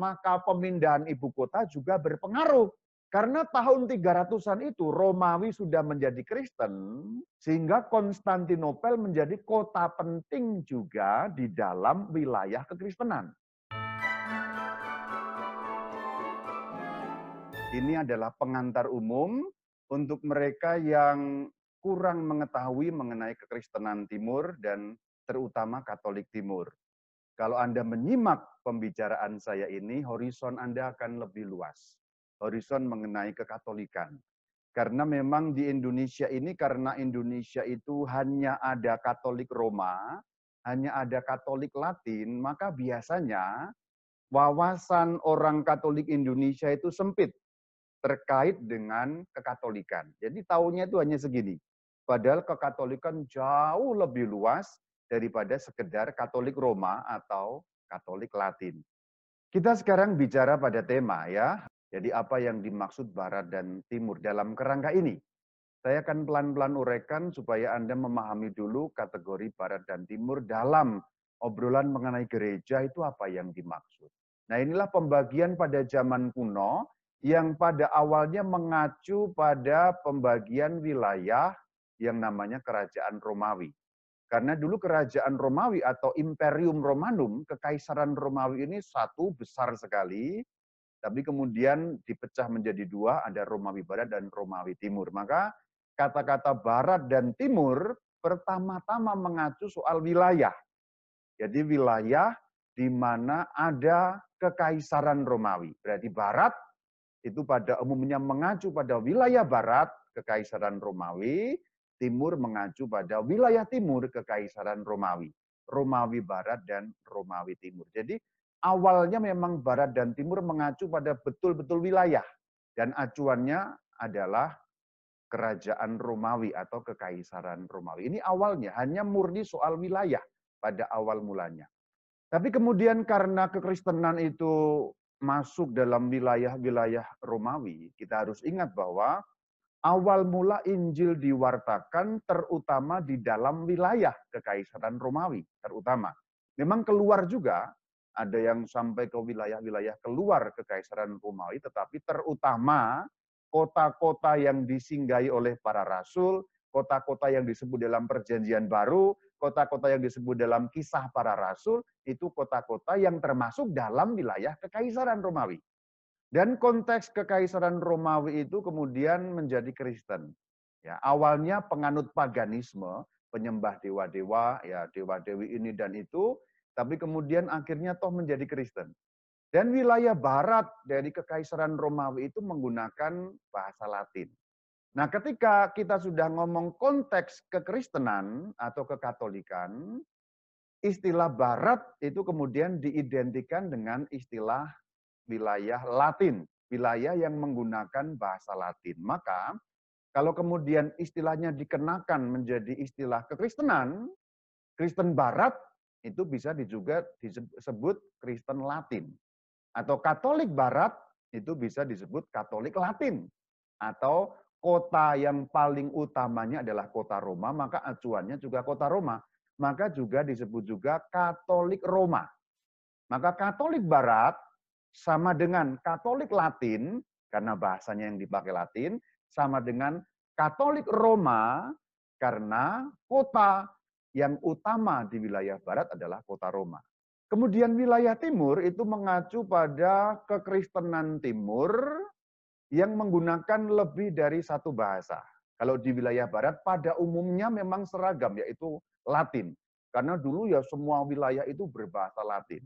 maka pemindahan ibu kota juga berpengaruh. Karena tahun 300-an itu Romawi sudah menjadi Kristen, sehingga Konstantinopel menjadi kota penting juga di dalam wilayah kekristenan. Ini adalah pengantar umum untuk mereka yang kurang mengetahui mengenai kekristenan timur dan terutama Katolik timur. Kalau Anda menyimak pembicaraan saya ini, horizon Anda akan lebih luas horizon mengenai kekatolikan. Karena memang di Indonesia ini, karena Indonesia itu hanya ada Katolik Roma, hanya ada Katolik Latin, maka biasanya wawasan orang Katolik Indonesia itu sempit terkait dengan kekatolikan. Jadi tahunya itu hanya segini. Padahal kekatolikan jauh lebih luas daripada sekedar Katolik Roma atau Katolik Latin. Kita sekarang bicara pada tema ya, jadi apa yang dimaksud barat dan timur dalam kerangka ini? Saya akan pelan-pelan uraikan supaya Anda memahami dulu kategori barat dan timur dalam obrolan mengenai gereja itu apa yang dimaksud. Nah inilah pembagian pada zaman kuno yang pada awalnya mengacu pada pembagian wilayah yang namanya kerajaan Romawi. Karena dulu kerajaan Romawi atau Imperium Romanum, kekaisaran Romawi ini satu besar sekali, tapi kemudian dipecah menjadi dua, ada Romawi Barat dan Romawi Timur. Maka kata-kata Barat dan Timur pertama-tama mengacu soal wilayah. Jadi wilayah di mana ada kekaisaran Romawi. Berarti Barat itu pada umumnya mengacu pada wilayah Barat, kekaisaran Romawi, Timur mengacu pada wilayah Timur, kekaisaran Romawi. Romawi Barat dan Romawi Timur. Jadi awalnya memang barat dan timur mengacu pada betul-betul wilayah. Dan acuannya adalah kerajaan Romawi atau kekaisaran Romawi. Ini awalnya hanya murni soal wilayah pada awal mulanya. Tapi kemudian karena kekristenan itu masuk dalam wilayah-wilayah Romawi, kita harus ingat bahwa awal mula Injil diwartakan terutama di dalam wilayah kekaisaran Romawi, terutama. Memang keluar juga ada yang sampai ke wilayah-wilayah keluar kekaisaran Romawi, tetapi terutama kota-kota yang disinggahi oleh para rasul, kota-kota yang disebut dalam perjanjian baru, kota-kota yang disebut dalam kisah para rasul, itu kota-kota yang termasuk dalam wilayah kekaisaran Romawi. Dan konteks kekaisaran Romawi itu kemudian menjadi Kristen. Ya, awalnya penganut paganisme, penyembah dewa-dewa, ya dewa-dewi ini dan itu, tapi kemudian akhirnya toh menjadi Kristen. Dan wilayah barat dari Kekaisaran Romawi itu menggunakan bahasa Latin. Nah, ketika kita sudah ngomong konteks kekristenan atau kekatolikan, istilah barat itu kemudian diidentikan dengan istilah wilayah Latin, wilayah yang menggunakan bahasa Latin. Maka kalau kemudian istilahnya dikenakan menjadi istilah kekristenan, Kristen Barat itu bisa juga disebut Kristen Latin. Atau Katolik Barat itu bisa disebut Katolik Latin. Atau kota yang paling utamanya adalah kota Roma, maka acuannya juga kota Roma. Maka juga disebut juga Katolik Roma. Maka Katolik Barat sama dengan Katolik Latin, karena bahasanya yang dipakai Latin, sama dengan Katolik Roma karena kota yang utama di wilayah barat adalah kota Roma. Kemudian wilayah timur itu mengacu pada kekristenan timur yang menggunakan lebih dari satu bahasa. Kalau di wilayah barat pada umumnya memang seragam yaitu Latin. Karena dulu ya semua wilayah itu berbahasa Latin.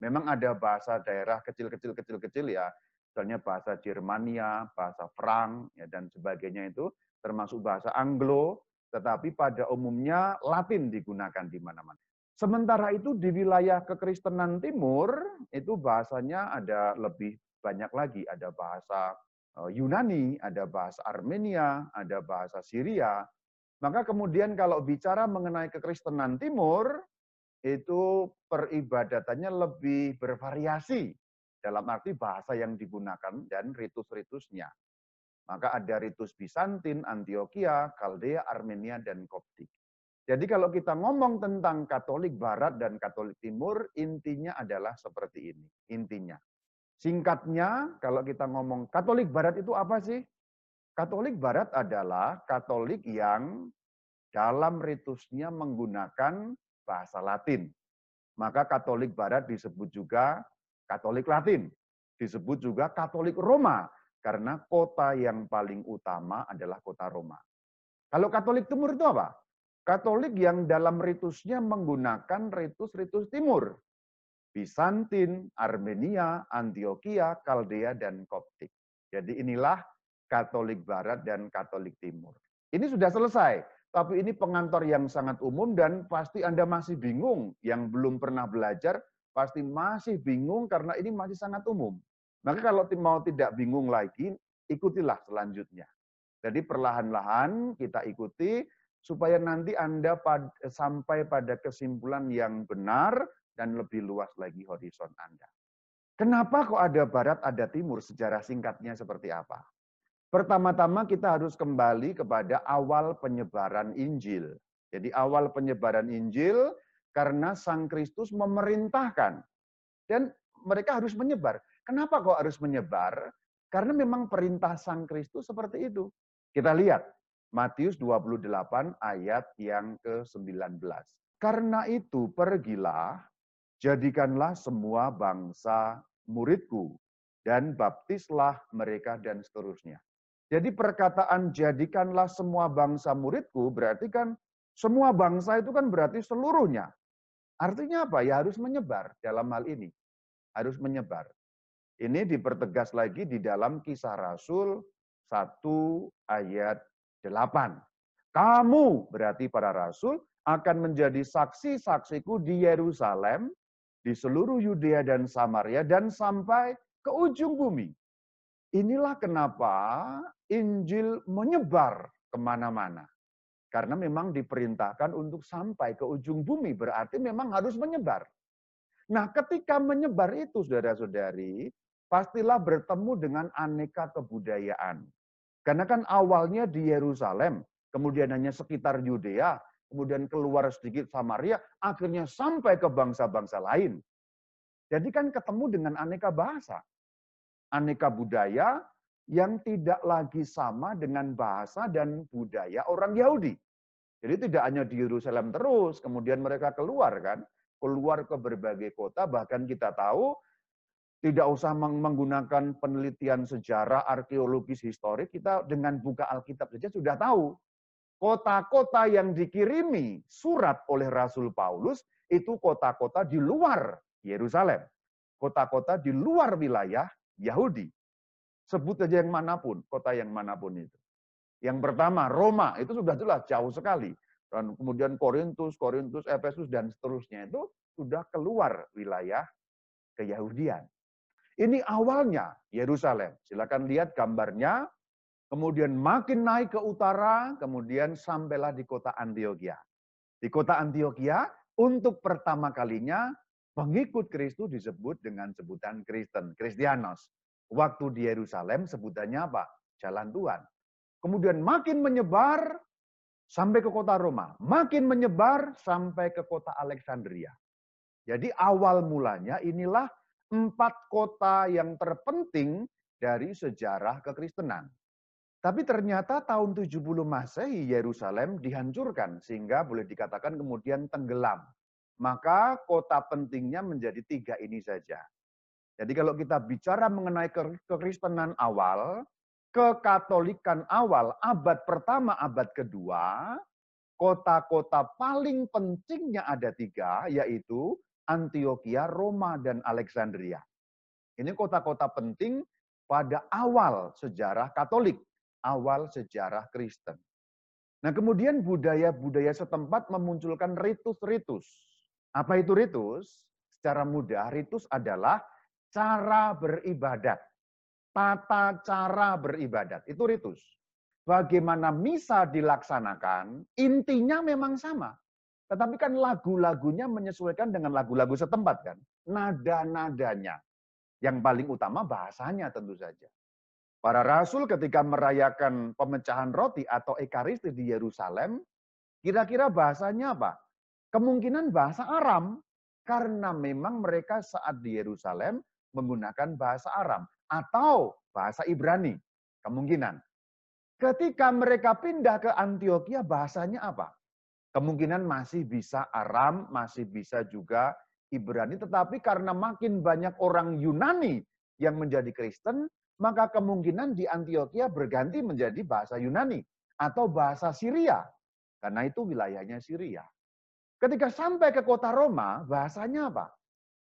Memang ada bahasa daerah kecil-kecil kecil-kecil ya, misalnya bahasa Jermania, bahasa Frank ya dan sebagainya itu termasuk bahasa Anglo tetapi pada umumnya Latin digunakan di mana-mana. Sementara itu di wilayah kekristenan timur, itu bahasanya ada lebih banyak lagi. Ada bahasa eh, Yunani, ada bahasa Armenia, ada bahasa Syria. Maka kemudian kalau bicara mengenai kekristenan timur, itu peribadatannya lebih bervariasi dalam arti bahasa yang digunakan dan ritus-ritusnya. Maka ada ritus Bizantin, Antioquia, Kaldea, Armenia, dan Koptik. Jadi kalau kita ngomong tentang Katolik Barat dan Katolik Timur, intinya adalah seperti ini. Intinya. Singkatnya, kalau kita ngomong Katolik Barat itu apa sih? Katolik Barat adalah Katolik yang dalam ritusnya menggunakan bahasa Latin. Maka Katolik Barat disebut juga Katolik Latin. Disebut juga Katolik Roma, karena kota yang paling utama adalah kota Roma. Kalau Katolik Timur itu apa? Katolik yang dalam ritusnya menggunakan ritus-ritus Timur. Bizantin, Armenia, Antioquia, Kaldea, dan Koptik. Jadi inilah Katolik Barat dan Katolik Timur. Ini sudah selesai, tapi ini pengantor yang sangat umum dan pasti Anda masih bingung. Yang belum pernah belajar pasti masih bingung karena ini masih sangat umum. Maka kalau mau tidak bingung lagi, ikutilah selanjutnya. Jadi perlahan-lahan kita ikuti supaya nanti Anda sampai pada kesimpulan yang benar dan lebih luas lagi horizon Anda. Kenapa kok ada barat, ada timur? Sejarah singkatnya seperti apa? Pertama-tama kita harus kembali kepada awal penyebaran Injil. Jadi awal penyebaran Injil karena Sang Kristus memerintahkan. Dan mereka harus menyebar. Kenapa kok harus menyebar? Karena memang perintah Sang Kristus seperti itu. Kita lihat Matius 28 ayat yang ke-19. Karena itu pergilah jadikanlah semua bangsa muridku, dan baptislah mereka dan seterusnya. Jadi perkataan jadikanlah semua bangsa muridku berarti kan semua bangsa itu kan berarti seluruhnya. Artinya apa? Ya harus menyebar dalam hal ini. Harus menyebar. Ini dipertegas lagi di dalam kisah Rasul 1 ayat 8. Kamu berarti para rasul akan menjadi saksi-saksiku di Yerusalem, di seluruh Yudea dan Samaria dan sampai ke ujung bumi. Inilah kenapa Injil menyebar ke mana-mana. Karena memang diperintahkan untuk sampai ke ujung bumi, berarti memang harus menyebar. Nah ketika menyebar itu saudara-saudari, pastilah bertemu dengan aneka kebudayaan. Karena kan awalnya di Yerusalem, kemudian hanya sekitar Yudea, kemudian keluar sedikit Samaria, akhirnya sampai ke bangsa-bangsa lain. Jadi kan ketemu dengan aneka bahasa, aneka budaya yang tidak lagi sama dengan bahasa dan budaya orang Yahudi. Jadi tidak hanya di Yerusalem terus, kemudian mereka keluar kan, keluar ke berbagai kota, bahkan kita tahu tidak usah menggunakan penelitian sejarah, arkeologis, historik, kita dengan buka Alkitab saja sudah tahu Kota-kota yang dikirimi surat oleh Rasul Paulus itu kota-kota di luar Yerusalem. Kota-kota di luar wilayah Yahudi. Sebut saja yang mana pun, kota yang mana pun itu. Yang pertama, Roma, itu sudah jelas jauh sekali. Dan kemudian Korintus, Korintus, Efesus, dan seterusnya itu sudah keluar wilayah keyahudian. Ini awalnya Yerusalem. Silakan lihat gambarnya kemudian makin naik ke utara, kemudian sampailah di kota Antioquia. Di kota Antioquia, untuk pertama kalinya pengikut Kristus disebut dengan sebutan Kristen, Kristianos. Waktu di Yerusalem sebutannya apa? Jalan Tuhan. Kemudian makin menyebar sampai ke kota Roma, makin menyebar sampai ke kota Alexandria. Jadi awal mulanya inilah empat kota yang terpenting dari sejarah kekristenan. Tapi ternyata tahun 70 Masehi Yerusalem dihancurkan sehingga boleh dikatakan kemudian tenggelam. Maka kota pentingnya menjadi tiga ini saja. Jadi kalau kita bicara mengenai kekristenan awal, kekatolikan awal abad pertama, abad kedua, kota-kota paling pentingnya ada tiga, yaitu Antioquia, Roma, dan Alexandria. Ini kota-kota penting pada awal sejarah Katolik awal sejarah Kristen. Nah kemudian budaya-budaya setempat memunculkan ritus-ritus. Apa itu ritus? Secara mudah, ritus adalah cara beribadat. Tata cara beribadat, itu ritus. Bagaimana misa dilaksanakan, intinya memang sama. Tetapi kan lagu-lagunya menyesuaikan dengan lagu-lagu setempat kan. Nada-nadanya. Yang paling utama bahasanya tentu saja. Para rasul ketika merayakan pemecahan roti atau ekaristi di Yerusalem, kira-kira bahasanya apa? Kemungkinan bahasa Aram, karena memang mereka saat di Yerusalem menggunakan bahasa Aram atau bahasa Ibrani. Kemungkinan. Ketika mereka pindah ke Antioquia, bahasanya apa? Kemungkinan masih bisa Aram, masih bisa juga Ibrani, tetapi karena makin banyak orang Yunani yang menjadi Kristen, maka kemungkinan di Antioquia berganti menjadi bahasa Yunani atau bahasa Syria. Karena itu wilayahnya Syria. Ketika sampai ke kota Roma, bahasanya apa?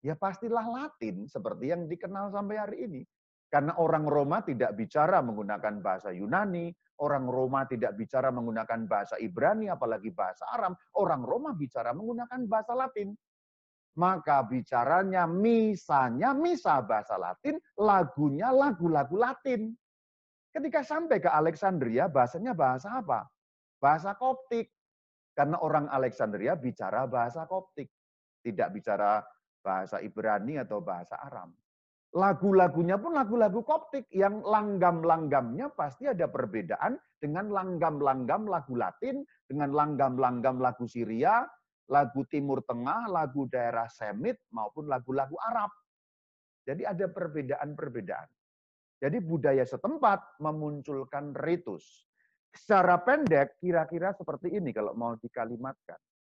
Ya pastilah Latin seperti yang dikenal sampai hari ini. Karena orang Roma tidak bicara menggunakan bahasa Yunani, orang Roma tidak bicara menggunakan bahasa Ibrani, apalagi bahasa Aram. Orang Roma bicara menggunakan bahasa Latin maka bicaranya misanya misa bahasa Latin, lagunya lagu-lagu Latin. Ketika sampai ke Alexandria, bahasanya bahasa apa? Bahasa Koptik. Karena orang Alexandria bicara bahasa Koptik. Tidak bicara bahasa Ibrani atau bahasa Aram. Lagu-lagunya pun lagu-lagu Koptik yang langgam-langgamnya pasti ada perbedaan dengan langgam-langgam lagu Latin, dengan langgam-langgam lagu Syria, lagu Timur Tengah, lagu daerah Semit, maupun lagu-lagu Arab. Jadi ada perbedaan-perbedaan. Jadi budaya setempat memunculkan ritus. Secara pendek, kira-kira seperti ini kalau mau dikalimatkan.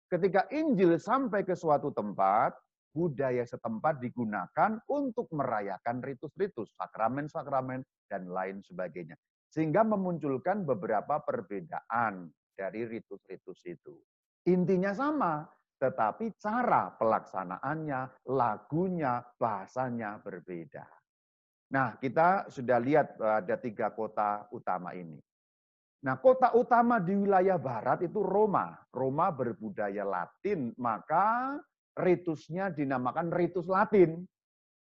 Ketika Injil sampai ke suatu tempat, budaya setempat digunakan untuk merayakan ritus-ritus, sakramen-sakramen, dan lain sebagainya. Sehingga memunculkan beberapa perbedaan dari ritus-ritus itu. Intinya sama, tetapi cara pelaksanaannya, lagunya, bahasanya berbeda. Nah, kita sudah lihat ada tiga kota utama ini. Nah, kota utama di wilayah barat itu Roma. Roma berbudaya Latin, maka ritusnya dinamakan ritus Latin.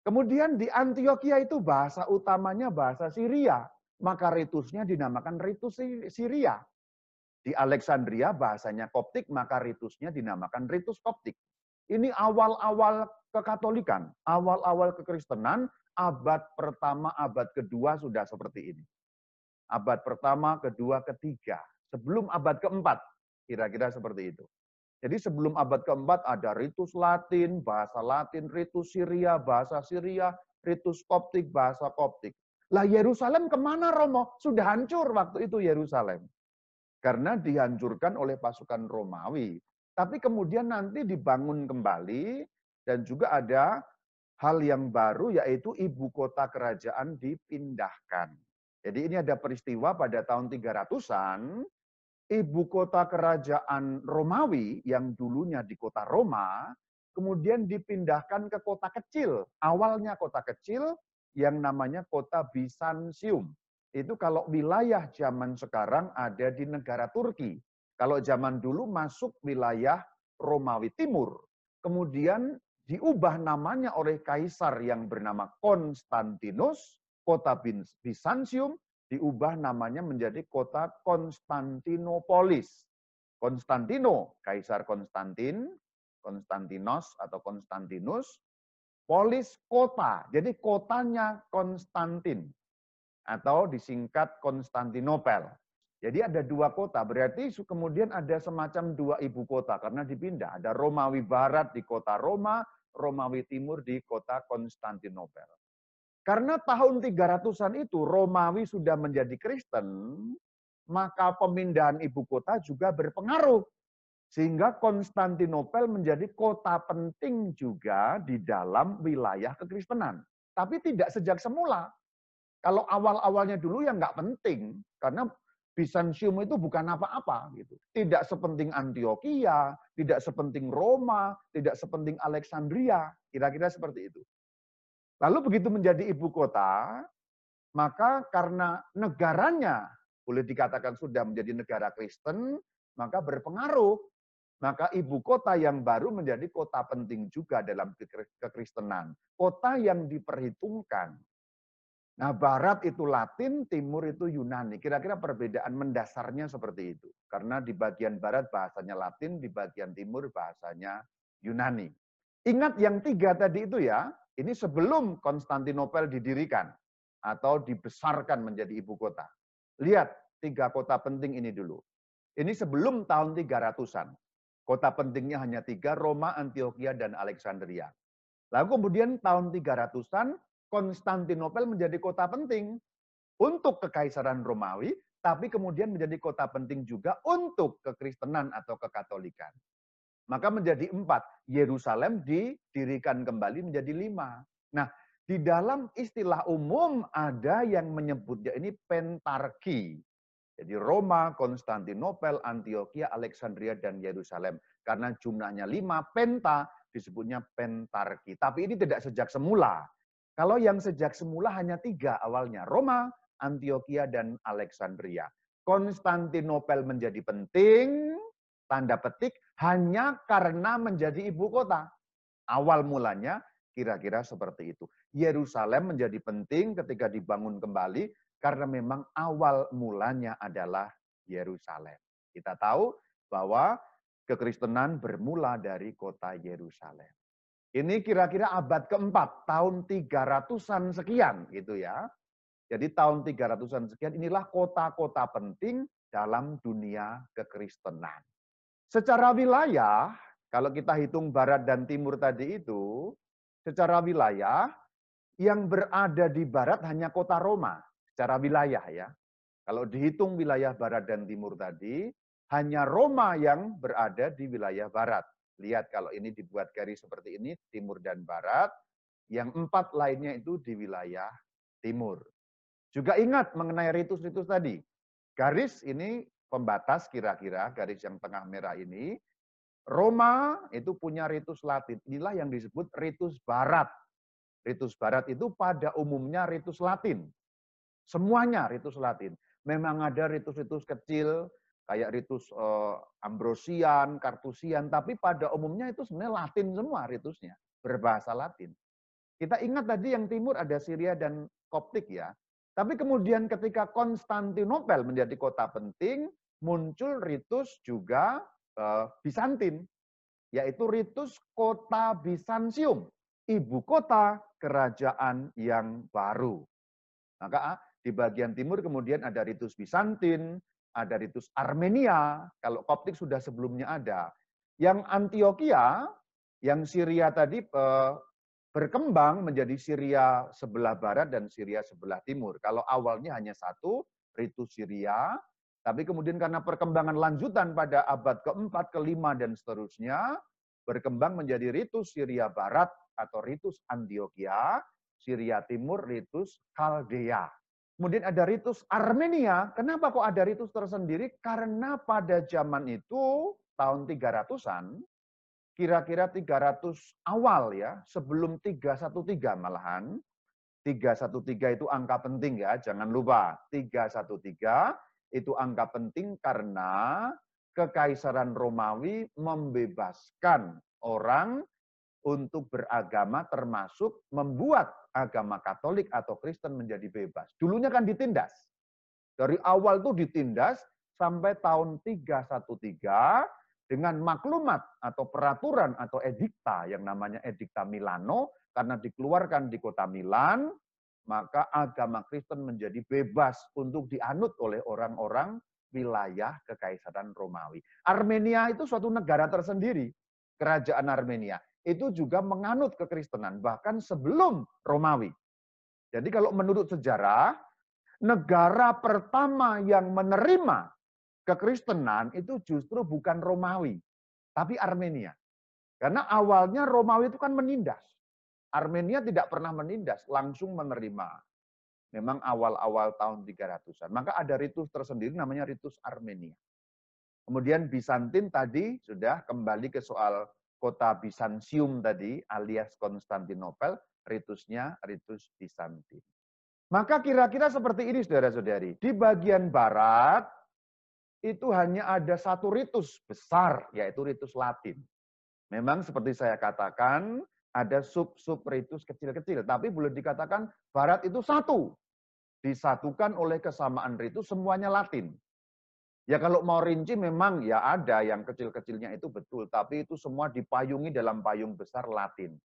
Kemudian di Antioquia itu bahasa utamanya bahasa Syria, maka ritusnya dinamakan ritus Syria. Di Alexandria bahasanya Koptik, maka ritusnya dinamakan ritus Koptik. Ini awal-awal kekatolikan, awal-awal kekristenan, abad pertama, abad kedua sudah seperti ini. Abad pertama, kedua, ketiga. Sebelum abad keempat, kira-kira seperti itu. Jadi sebelum abad keempat ada ritus Latin, bahasa Latin, ritus Syria, bahasa Syria, ritus Koptik, bahasa Koptik. Lah Yerusalem ke mana Romo? Sudah hancur waktu itu Yerusalem karena dihancurkan oleh pasukan Romawi. Tapi kemudian nanti dibangun kembali dan juga ada hal yang baru yaitu ibu kota kerajaan dipindahkan. Jadi ini ada peristiwa pada tahun 300-an, ibu kota kerajaan Romawi yang dulunya di kota Roma, kemudian dipindahkan ke kota kecil. Awalnya kota kecil yang namanya kota Bisansium. Itu kalau wilayah zaman sekarang ada di negara Turki. Kalau zaman dulu masuk wilayah Romawi Timur. Kemudian diubah namanya oleh kaisar yang bernama Konstantinus, kota Bisantium diubah namanya menjadi kota Konstantinopolis. Konstantino, Kaisar Konstantin, Konstantinos atau Konstantinus, polis kota. Jadi kotanya Konstantin atau disingkat Konstantinopel. Jadi ada dua kota, berarti kemudian ada semacam dua ibu kota karena dipindah. Ada Romawi Barat di kota Roma, Romawi Timur di kota Konstantinopel. Karena tahun 300-an itu Romawi sudah menjadi Kristen, maka pemindahan ibu kota juga berpengaruh. Sehingga Konstantinopel menjadi kota penting juga di dalam wilayah kekristenan. Tapi tidak sejak semula. Kalau awal-awalnya dulu ya nggak penting, karena Bisantium itu bukan apa-apa gitu. Tidak sepenting Antioquia, tidak sepenting Roma, tidak sepenting Alexandria, kira-kira seperti itu. Lalu begitu menjadi ibu kota, maka karena negaranya boleh dikatakan sudah menjadi negara Kristen, maka berpengaruh. Maka ibu kota yang baru menjadi kota penting juga dalam kekristenan. Kota yang diperhitungkan. Nah, barat itu Latin, timur itu Yunani. Kira-kira perbedaan mendasarnya seperti itu. Karena di bagian barat bahasanya Latin, di bagian timur bahasanya Yunani. Ingat yang tiga tadi itu ya, ini sebelum Konstantinopel didirikan atau dibesarkan menjadi ibu kota. Lihat tiga kota penting ini dulu. Ini sebelum tahun 300-an. Kota pentingnya hanya tiga, Roma, Antioquia, dan Alexandria. Lalu kemudian tahun 300-an Konstantinopel menjadi kota penting untuk kekaisaran Romawi, tapi kemudian menjadi kota penting juga untuk kekristenan atau kekatolikan. Maka menjadi empat. Yerusalem didirikan kembali menjadi lima. Nah, di dalam istilah umum ada yang menyebutnya ini pentarki. Jadi Roma, Konstantinopel, Antioquia, Alexandria, dan Yerusalem. Karena jumlahnya lima, penta disebutnya pentarki. Tapi ini tidak sejak semula. Kalau yang sejak semula hanya tiga awalnya. Roma, Antioquia, dan Alexandria. Konstantinopel menjadi penting, tanda petik, hanya karena menjadi ibu kota. Awal mulanya kira-kira seperti itu. Yerusalem menjadi penting ketika dibangun kembali karena memang awal mulanya adalah Yerusalem. Kita tahu bahwa kekristenan bermula dari kota Yerusalem. Ini kira-kira abad keempat, tahun 300-an sekian gitu ya. Jadi tahun 300-an sekian inilah kota-kota penting dalam dunia kekristenan. Secara wilayah, kalau kita hitung barat dan timur tadi itu, secara wilayah, yang berada di barat hanya kota Roma, secara wilayah ya. Kalau dihitung wilayah barat dan timur tadi, hanya Roma yang berada di wilayah barat. Lihat kalau ini dibuat garis seperti ini, timur dan barat, yang empat lainnya itu di wilayah timur. Juga ingat mengenai ritus-ritus tadi. Garis ini pembatas kira-kira garis yang tengah merah ini, Roma itu punya ritus Latin. Inilah yang disebut ritus Barat. Ritus Barat itu pada umumnya ritus Latin. Semuanya ritus Latin. Memang ada ritus-ritus kecil kayak ritus uh, Ambrosian, Kartusian, tapi pada umumnya itu sebenarnya Latin semua ritusnya, berbahasa Latin. Kita ingat tadi yang timur ada Syria dan Koptik ya. Tapi kemudian ketika Konstantinopel menjadi kota penting, muncul ritus juga uh, Bizantin, yaitu ritus kota Bizantium, ibu kota kerajaan yang baru. Maka ah, di bagian timur kemudian ada ritus Bizantin, ada ritus Armenia, kalau Koptik sudah sebelumnya ada. Yang Antioquia, yang Syria tadi uh, berkembang menjadi Syria sebelah barat dan Syria sebelah timur. Kalau awalnya hanya satu, ritus Syria, tapi kemudian karena perkembangan lanjutan pada abad keempat, kelima, dan seterusnya, berkembang menjadi ritus Syria Barat atau ritus Antioquia, Syria Timur, ritus Kaldea. Kemudian ada ritus Armenia. Kenapa kok ada ritus tersendiri? Karena pada zaman itu, tahun 300-an, kira-kira 300 awal ya, sebelum 313 malahan. 313 itu angka penting ya, jangan lupa. 313 itu angka penting karena kekaisaran Romawi membebaskan orang untuk beragama termasuk membuat agama Katolik atau Kristen menjadi bebas. Dulunya kan ditindas. Dari awal tuh ditindas sampai tahun 313 dengan maklumat atau peraturan atau edikta yang namanya edikta Milano karena dikeluarkan di kota Milan maka agama Kristen menjadi bebas untuk dianut oleh orang-orang wilayah kekaisaran Romawi. Armenia itu suatu negara tersendiri, kerajaan Armenia. Itu juga menganut kekristenan bahkan sebelum Romawi. Jadi kalau menurut sejarah, negara pertama yang menerima kekristenan itu justru bukan Romawi, tapi Armenia. Karena awalnya Romawi itu kan menindas. Armenia tidak pernah menindas, langsung menerima. Memang awal-awal tahun 300-an. Maka ada ritus tersendiri namanya ritus Armenia. Kemudian Bizantin tadi sudah kembali ke soal kota Bizantium tadi alias Konstantinopel, ritusnya ritus Bizantin. Maka kira-kira seperti ini saudara-saudari. Di bagian barat itu hanya ada satu ritus besar, yaitu ritus Latin. Memang seperti saya katakan, ada sub-sub ritus kecil-kecil, tapi boleh dikatakan Barat itu satu. Disatukan oleh kesamaan ritus, semuanya Latin. Ya kalau mau rinci memang ya ada yang kecil-kecilnya itu betul, tapi itu semua dipayungi dalam payung besar Latin.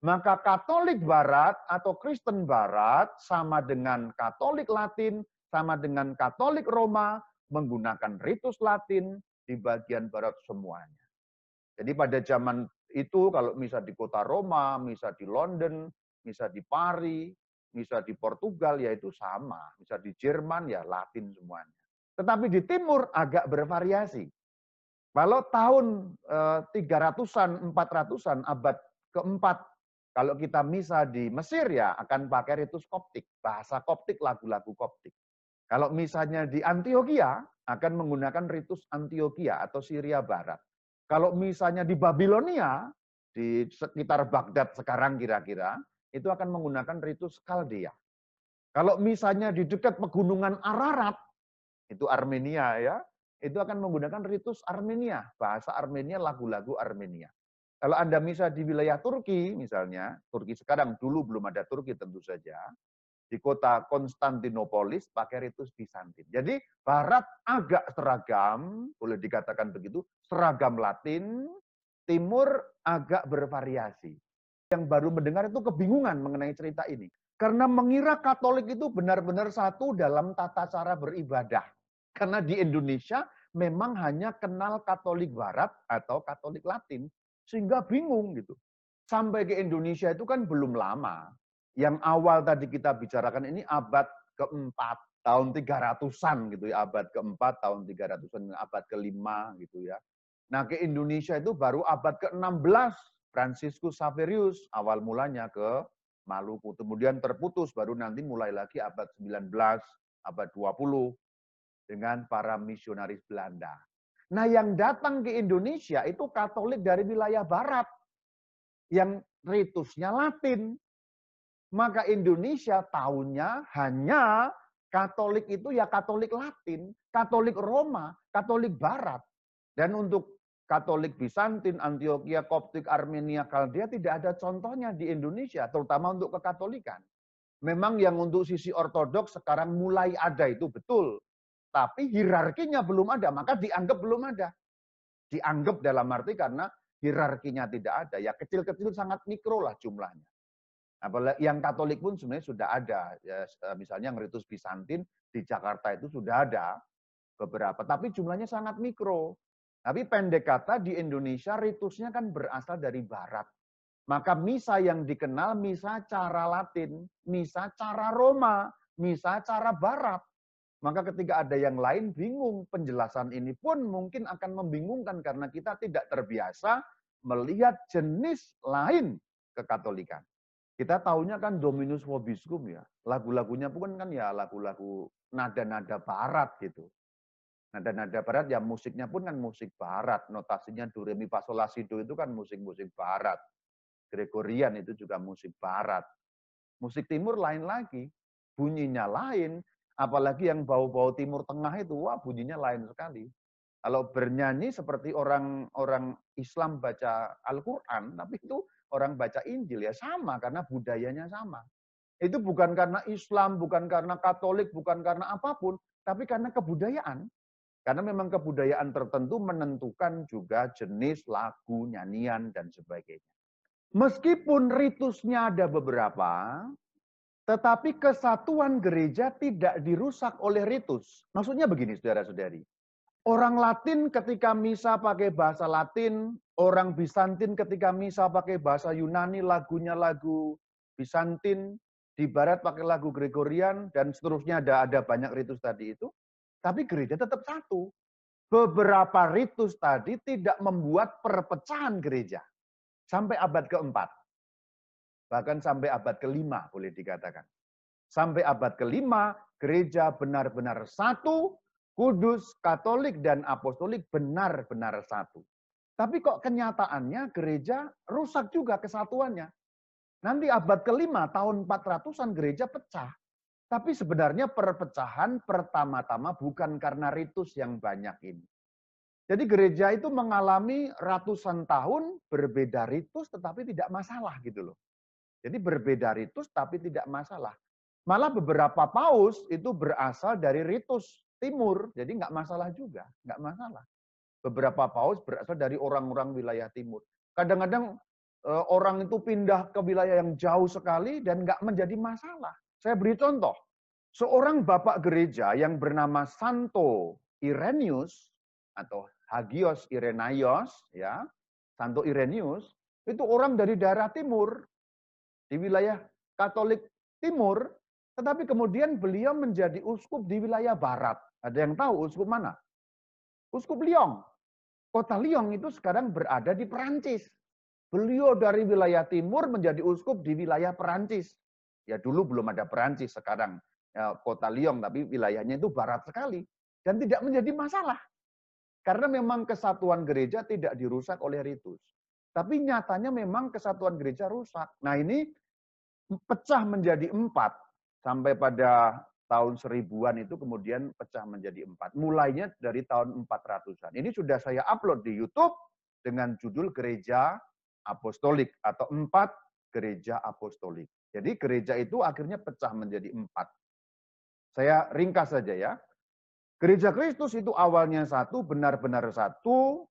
Maka Katolik Barat atau Kristen Barat sama dengan Katolik Latin, sama dengan Katolik Roma, menggunakan ritus Latin di bagian barat semuanya. Jadi pada zaman itu kalau misal di kota Roma, misal di London, misa di Pari, misa di Portugal ya itu sama, misa di Jerman ya Latin semuanya. Tetapi di timur agak bervariasi. Kalau tahun 300-an, eh, 400-an, abad keempat, kalau kita misa di Mesir ya akan pakai ritus koptik, bahasa koptik, lagu-lagu koptik. Kalau misalnya di Antioquia akan menggunakan ritus Antioquia atau Syria Barat. Kalau misalnya di Babilonia, di sekitar Baghdad sekarang kira-kira, itu akan menggunakan ritus Kaldea. Kalau misalnya di dekat pegunungan Ararat, itu Armenia ya, itu akan menggunakan ritus Armenia, bahasa Armenia, lagu-lagu Armenia. Kalau Anda misa di wilayah Turki, misalnya, Turki sekarang, dulu belum ada Turki tentu saja, di kota Konstantinopolis pakai ritus Bizantin. Jadi Barat agak seragam, boleh dikatakan begitu, seragam Latin, Timur agak bervariasi. Yang baru mendengar itu kebingungan mengenai cerita ini. Karena mengira Katolik itu benar-benar satu dalam tata cara beribadah. Karena di Indonesia memang hanya kenal Katolik Barat atau Katolik Latin. Sehingga bingung gitu. Sampai ke Indonesia itu kan belum lama. Yang awal tadi kita bicarakan ini abad keempat, tahun 300-an gitu ya. Abad keempat, tahun 300-an, abad kelima gitu ya. Nah ke Indonesia itu baru abad ke-16. Franciscus Saverius awal mulanya ke Maluku. Kemudian terputus, baru nanti mulai lagi abad 19, abad 20 dengan para misionaris Belanda. Nah, yang datang ke Indonesia itu Katolik dari wilayah barat yang ritusnya Latin. Maka Indonesia tahunnya hanya Katolik itu ya Katolik Latin, Katolik Roma, Katolik Barat. Dan untuk Katolik Bizantin, Antioquia, Koptik, Armenia, Kaldea tidak ada contohnya di Indonesia, terutama untuk kekatolikan. Memang yang untuk sisi ortodoks sekarang mulai ada itu betul tapi hierarkinya belum ada, maka dianggap belum ada. Dianggap dalam arti karena hierarkinya tidak ada. Ya kecil-kecil sangat mikro lah jumlahnya. Apalagi yang Katolik pun sebenarnya sudah ada. Ya, misalnya yang ritus Bizantin di Jakarta itu sudah ada beberapa, tapi jumlahnya sangat mikro. Tapi pendek kata di Indonesia ritusnya kan berasal dari barat. Maka misa yang dikenal misa cara Latin, misa cara Roma, misa cara barat. Maka ketika ada yang lain bingung, penjelasan ini pun mungkin akan membingungkan karena kita tidak terbiasa melihat jenis lain kekatolikan. Kita tahunya kan Dominus Vobiscum ya. Lagu-lagunya pun kan ya lagu-lagu nada-nada barat gitu. Nada-nada barat ya musiknya pun kan musik barat. Notasinya do re mi itu kan musik-musik barat. Gregorian itu juga musik barat. Musik timur lain lagi. Bunyinya lain, Apalagi yang bau-bau Timur Tengah itu, wah bunyinya lain sekali. Kalau bernyanyi seperti orang orang Islam baca Al-Quran, tapi itu orang baca Injil ya sama karena budayanya sama. Itu bukan karena Islam, bukan karena Katolik, bukan karena apa pun, tapi karena kebudayaan. Karena memang kebudayaan tertentu menentukan juga jenis lagu, nyanyian, dan sebagainya. Meskipun ritusnya ada beberapa, tetapi kesatuan gereja tidak dirusak oleh ritus. Maksudnya begini, saudara-saudari. Orang Latin ketika misa pakai bahasa Latin, orang Bizantin ketika misa pakai bahasa Yunani, lagunya lagu Bizantin, di barat pakai lagu Gregorian, dan seterusnya ada ada banyak ritus tadi itu. Tapi gereja tetap satu. Beberapa ritus tadi tidak membuat perpecahan gereja. Sampai abad keempat. Bahkan sampai abad kelima boleh dikatakan. Sampai abad kelima, gereja benar-benar satu, kudus, katolik, dan apostolik benar-benar satu. Tapi kok kenyataannya gereja rusak juga kesatuannya. Nanti abad kelima, tahun 400-an gereja pecah. Tapi sebenarnya perpecahan pertama-tama bukan karena ritus yang banyak ini. Jadi gereja itu mengalami ratusan tahun berbeda ritus tetapi tidak masalah gitu loh. Jadi berbeda ritus tapi tidak masalah. Malah beberapa paus itu berasal dari ritus timur, jadi nggak masalah juga, nggak masalah. Beberapa paus berasal dari orang-orang wilayah timur. Kadang-kadang eh, orang itu pindah ke wilayah yang jauh sekali dan nggak menjadi masalah. Saya beri contoh, seorang bapak gereja yang bernama Santo Irenius atau Hagios Irenaios, ya, Santo Irenius, itu orang dari daerah timur, di wilayah Katolik Timur, tetapi kemudian beliau menjadi uskup di wilayah barat. Ada yang tahu uskup mana? Uskup Lyon. Kota Lyon itu sekarang berada di Perancis. Beliau dari wilayah timur menjadi uskup di wilayah Perancis. Ya dulu belum ada Perancis, sekarang ya, kota Lyon, tapi wilayahnya itu barat sekali. Dan tidak menjadi masalah. Karena memang kesatuan gereja tidak dirusak oleh ritus. Tapi nyatanya memang kesatuan gereja rusak. Nah ini pecah menjadi empat sampai pada tahun seribuan itu kemudian pecah menjadi empat. Mulainya dari tahun 400-an. Ini sudah saya upload di YouTube dengan judul Gereja Apostolik atau empat Gereja Apostolik. Jadi gereja itu akhirnya pecah menjadi empat. Saya ringkas saja ya. Gereja Kristus itu awalnya satu, benar-benar satu,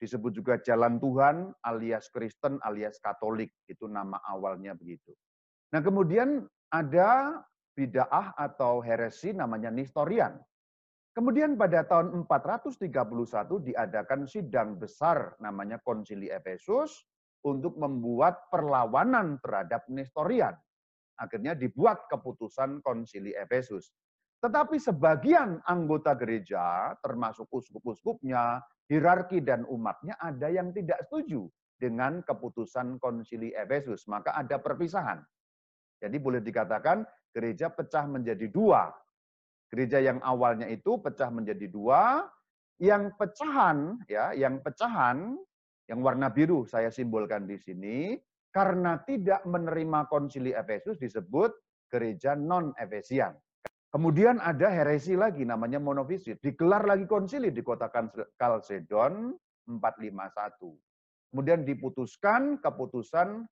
disebut juga jalan Tuhan alias Kristen alias Katolik. Itu nama awalnya begitu. Nah kemudian ada bid'ah atau heresi namanya Nistorian. Kemudian pada tahun 431 diadakan sidang besar namanya Konsili Efesus untuk membuat perlawanan terhadap Nestorian. Akhirnya dibuat keputusan Konsili Efesus. Tetapi sebagian anggota gereja, termasuk uskup-uskupnya, hierarki dan umatnya, ada yang tidak setuju dengan keputusan Konsili Efesus. Maka ada perpisahan. Jadi boleh dikatakan gereja pecah menjadi dua. Gereja yang awalnya itu pecah menjadi dua, yang pecahan ya, yang pecahan yang warna biru saya simbolkan di sini karena tidak menerima konsili Efesus disebut gereja non Efesian. Kemudian ada heresi lagi namanya monofisit. Digelar lagi konsili di kota Kalsedon 451. Kemudian diputuskan keputusan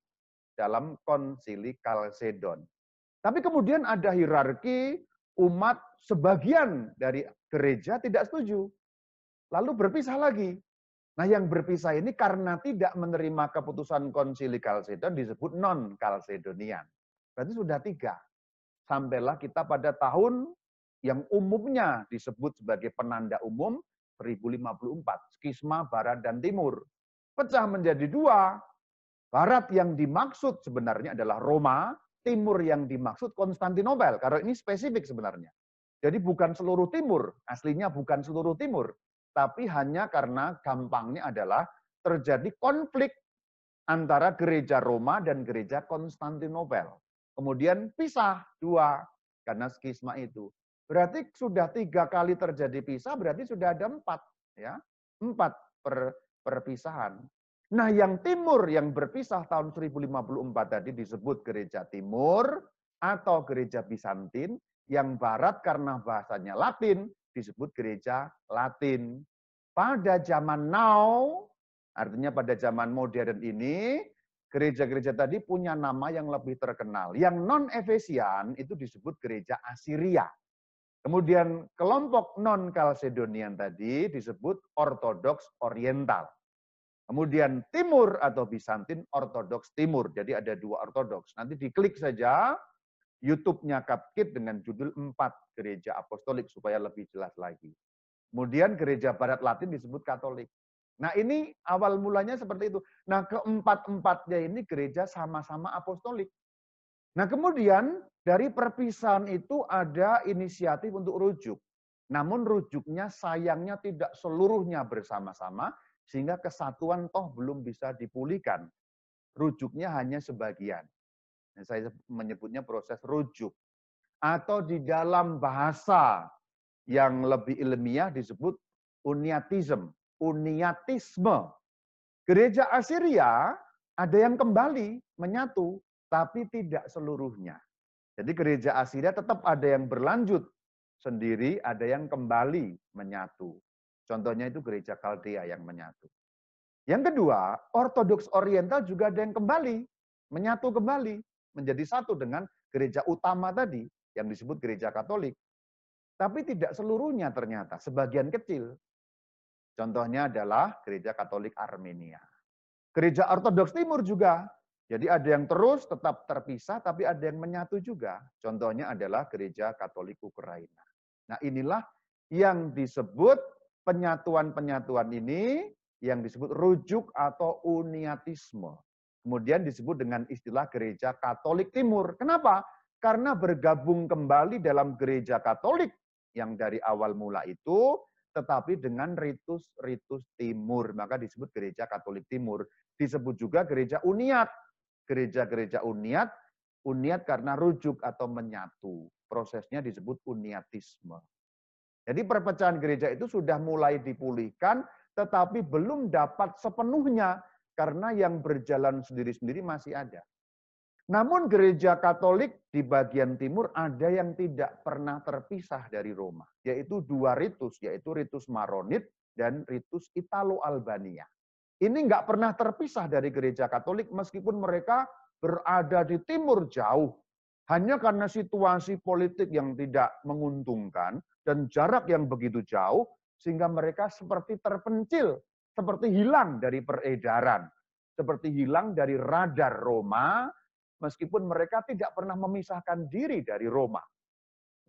dalam konsili Kalsedon. Tapi kemudian ada hierarki umat sebagian dari gereja tidak setuju. Lalu berpisah lagi. Nah yang berpisah ini karena tidak menerima keputusan konsili Kalsedon disebut non-Kalsedonian. Berarti sudah tiga. Sampailah kita pada tahun yang umumnya disebut sebagai penanda umum 1054. Skisma Barat dan Timur. Pecah menjadi dua. Barat yang dimaksud sebenarnya adalah Roma, timur yang dimaksud Konstantinopel. Karena ini spesifik sebenarnya. Jadi bukan seluruh timur, aslinya bukan seluruh timur. Tapi hanya karena gampangnya adalah terjadi konflik antara gereja Roma dan gereja Konstantinopel. Kemudian pisah dua karena skisma itu. Berarti sudah tiga kali terjadi pisah, berarti sudah ada empat. ya Empat per, perpisahan. Nah yang timur yang berpisah tahun 1054 tadi disebut gereja timur atau gereja Bizantin. Yang barat karena bahasanya Latin disebut gereja Latin. Pada zaman now, artinya pada zaman modern ini, gereja-gereja tadi punya nama yang lebih terkenal. Yang non-Efesian itu disebut gereja Assyria. Kemudian kelompok non-Kalsedonian tadi disebut Ortodoks Oriental. Kemudian Timur atau Bizantin Ortodoks Timur. Jadi ada dua Ortodoks. Nanti diklik saja YouTube-nya Kapkit dengan judul empat Gereja Apostolik supaya lebih jelas lagi. Kemudian gereja Barat Latin disebut Katolik. Nah ini awal mulanya seperti itu. Nah keempat-empatnya ini gereja sama-sama apostolik. Nah kemudian dari perpisahan itu ada inisiatif untuk rujuk. Namun rujuknya sayangnya tidak seluruhnya bersama-sama, sehingga kesatuan toh belum bisa dipulihkan. Rujuknya hanya sebagian. Nah, saya menyebutnya proses rujuk. Atau di dalam bahasa yang lebih ilmiah disebut uniatism, uniatisme. Gereja Assyria ada yang kembali menyatu, tapi tidak seluruhnya. Jadi gereja Assyria tetap ada yang berlanjut sendiri, ada yang kembali menyatu. Contohnya itu gereja Kaldea yang menyatu. Yang kedua, Ortodoks Oriental juga ada yang kembali, menyatu kembali, menjadi satu dengan gereja utama tadi, yang disebut gereja Katolik. Tapi tidak seluruhnya ternyata, sebagian kecil. Contohnya adalah gereja Katolik Armenia. Gereja Ortodoks Timur juga. Jadi ada yang terus tetap terpisah, tapi ada yang menyatu juga. Contohnya adalah gereja Katolik Ukraina. Nah inilah yang disebut penyatuan-penyatuan ini yang disebut rujuk atau uniatisme. Kemudian disebut dengan istilah gereja Katolik Timur. Kenapa? Karena bergabung kembali dalam gereja Katolik yang dari awal mula itu, tetapi dengan ritus-ritus timur. Maka disebut gereja Katolik Timur. Disebut juga gereja Uniat. Gereja-gereja Uniat, Uniat karena rujuk atau menyatu. Prosesnya disebut uniatisme. Jadi perpecahan gereja itu sudah mulai dipulihkan, tetapi belum dapat sepenuhnya karena yang berjalan sendiri-sendiri masih ada. Namun gereja Katolik di bagian timur ada yang tidak pernah terpisah dari Roma, yaitu dua ritus, yaitu ritus Maronit dan ritus Italo-Albania. Ini nggak pernah terpisah dari gereja Katolik meskipun mereka berada di timur jauh. Hanya karena situasi politik yang tidak menguntungkan dan jarak yang begitu jauh, sehingga mereka seperti terpencil seperti hilang dari peredaran, seperti hilang dari radar Roma, meskipun mereka tidak pernah memisahkan diri dari Roma.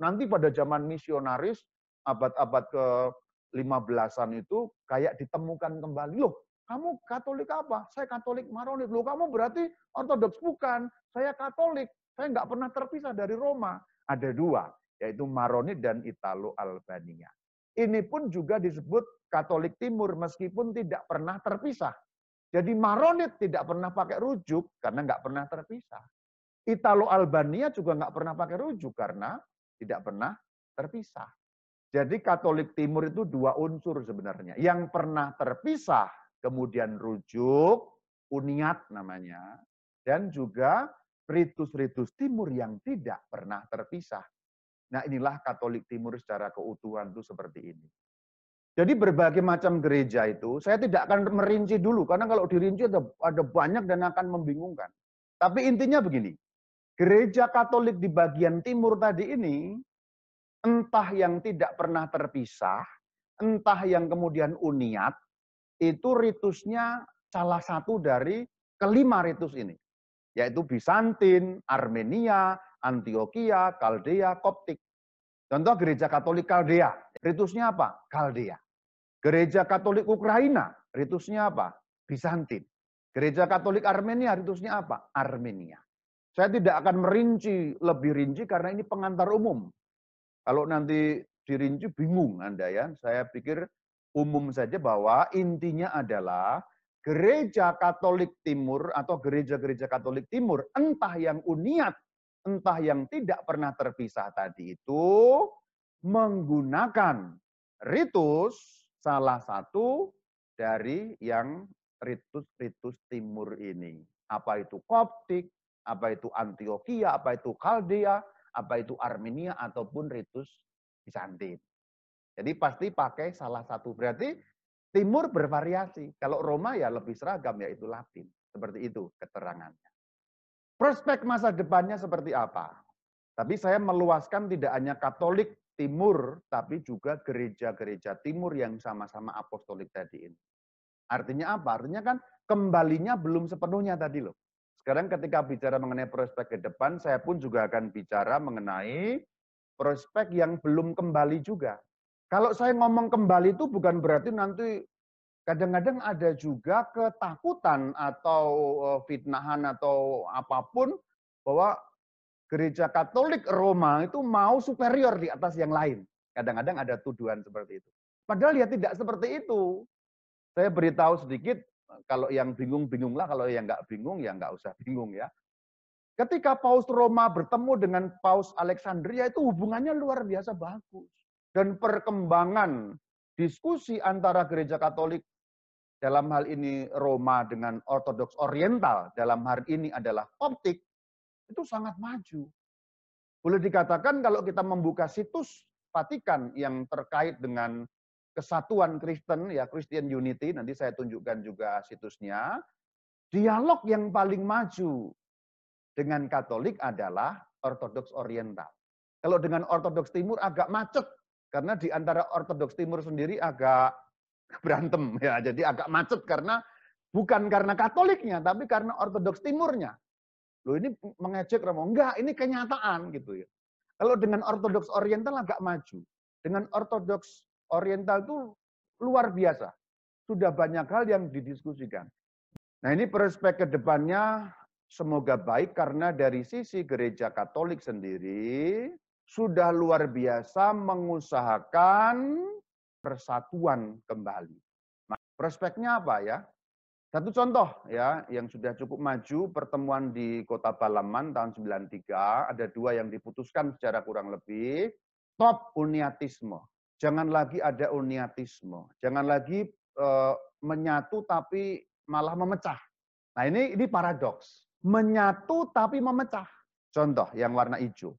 Nanti pada zaman misionaris, abad-abad ke-15-an itu kayak ditemukan kembali, loh kamu Katolik apa? Saya Katolik Maronit. Loh kamu berarti Ortodoks? Bukan, saya Katolik. Saya nggak pernah terpisah dari Roma. Ada dua, yaitu Maronit dan Italo Albania. Ini pun juga disebut Katolik Timur meskipun tidak pernah terpisah. Jadi Maronit tidak pernah pakai rujuk karena nggak pernah terpisah. Italo Albania juga nggak pernah pakai rujuk karena tidak pernah terpisah. Jadi Katolik Timur itu dua unsur sebenarnya. Yang pernah terpisah, kemudian rujuk, uniat namanya, dan juga ritus-ritus timur yang tidak pernah terpisah. Nah inilah Katolik Timur secara keutuhan itu seperti ini. Jadi berbagai macam gereja itu, saya tidak akan merinci dulu, karena kalau dirinci ada, banyak dan akan membingungkan. Tapi intinya begini, gereja Katolik di bagian timur tadi ini, entah yang tidak pernah terpisah, entah yang kemudian uniat, itu ritusnya salah satu dari kelima ritus ini. Yaitu Bizantin, Armenia, Antioquia, Kaldea, Koptik. Contoh gereja Katolik Kaldea, ritusnya apa? Kaldea. Gereja Katolik Ukraina, ritusnya apa? Bizantin. Gereja Katolik Armenia, ritusnya apa? Armenia. Saya tidak akan merinci lebih rinci karena ini pengantar umum. Kalau nanti dirinci bingung Anda ya. Saya pikir umum saja bahwa intinya adalah gereja Katolik Timur atau gereja-gereja Katolik Timur, entah yang uniat entah yang tidak pernah terpisah tadi itu menggunakan ritus salah satu dari yang ritus-ritus timur ini. Apa itu Koptik, apa itu Antioquia, apa itu Kaldea, apa itu Armenia, ataupun ritus Bizantin. Jadi pasti pakai salah satu. Berarti timur bervariasi. Kalau Roma ya lebih seragam, yaitu Latin. Seperti itu keterangannya. Prospek masa depannya seperti apa? Tapi saya meluaskan tidak hanya Katolik Timur, tapi juga gereja-gereja Timur yang sama-sama apostolik tadi ini. Artinya apa? Artinya kan kembalinya belum sepenuhnya tadi loh. Sekarang ketika bicara mengenai prospek ke depan, saya pun juga akan bicara mengenai prospek yang belum kembali juga. Kalau saya ngomong kembali itu bukan berarti nanti Kadang-kadang ada juga ketakutan atau eh, fitnahan atau apa pun bahwa gereja Katolik Roma itu mau superior di atas yang lain. Kadang-kadang ada tuduhan seperti itu. Padahal ya tidak seperti itu. Saya beritahu sedikit, kalau yang bingung bingunglah, kalau yang nggak bingung ya nggak usah bingung ya. Ketika Paus Roma bertemu dengan Paus Alexandria itu hubungannya luar biasa bagus. Dan perkembangan diskusi antara gereja Katolik dalam hal ini Roma dengan Ortodoks Oriental, dalam hal ini adalah Koptik, itu sangat maju. Boleh dikatakan kalau kita membuka situs Vatikan yang terkait dengan kesatuan Kristen, ya Christian Unity, nanti saya tunjukkan juga situsnya, dialog yang paling maju dengan Katolik adalah Ortodoks Oriental. Kalau dengan Ortodoks Timur agak macet, karena di antara Ortodoks Timur sendiri agak berantem ya. Jadi agak macet karena bukan karena Katoliknya, tapi karena Ortodoks Timurnya. Loh ini mengejek Romo. Enggak, ini kenyataan gitu ya. Kalau dengan Ortodoks Oriental agak maju. Dengan Ortodoks Oriental itu luar biasa. Sudah banyak hal yang didiskusikan. Nah ini prospek ke depannya semoga baik karena dari sisi gereja Katolik sendiri sudah luar biasa mengusahakan persatuan kembali. Nah, prospeknya apa ya? Satu contoh ya yang sudah cukup maju pertemuan di Kota Balaman tahun 93 ada dua yang diputuskan secara kurang lebih top uniatisme. Jangan lagi ada uniatisme. Jangan lagi uh, menyatu tapi malah memecah. Nah ini ini paradoks. Menyatu tapi memecah. Contoh yang warna hijau.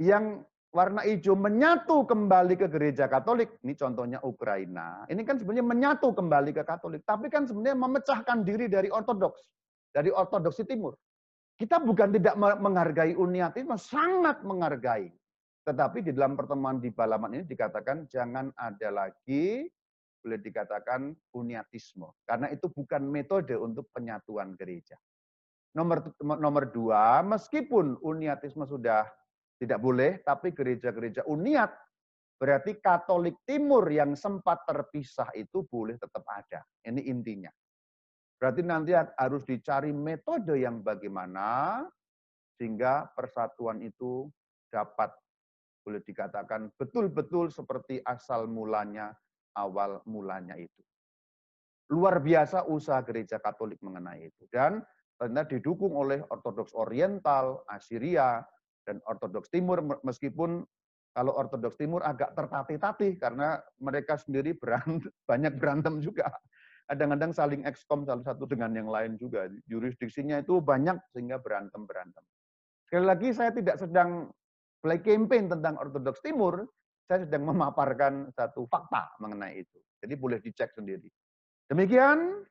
Yang warna hijau menyatu kembali ke gereja Katolik. Ini contohnya Ukraina. Ini kan sebenarnya menyatu kembali ke Katolik. Tapi kan sebenarnya memecahkan diri dari Ortodoks. Dari Ortodoksi Timur. Kita bukan tidak menghargai uniatisme, sangat menghargai. Tetapi di dalam pertemuan di Balaman ini dikatakan jangan ada lagi boleh dikatakan uniatisme. Karena itu bukan metode untuk penyatuan gereja. Nomor, nomor dua, meskipun uniatisme sudah tidak boleh, tapi gereja-gereja uniat, berarti Katolik Timur yang sempat terpisah itu boleh tetap ada. Ini intinya. Berarti nanti harus dicari metode yang bagaimana sehingga persatuan itu dapat boleh dikatakan betul-betul seperti asal mulanya awal mulanya itu. Luar biasa usaha gereja Katolik mengenai itu. Dan ternyata didukung oleh Ortodoks Oriental, Assyria, dan Ortodoks Timur, meskipun kalau Ortodoks Timur agak tertatih-tatih karena mereka sendiri berantem, banyak berantem juga. Kadang-kadang saling ekskom salah satu dengan yang lain juga. Jurisdiksinya itu banyak sehingga berantem-berantem. Sekali lagi saya tidak sedang play campaign tentang Ortodoks Timur, saya sedang memaparkan satu fakta mengenai itu. Jadi boleh dicek sendiri. Demikian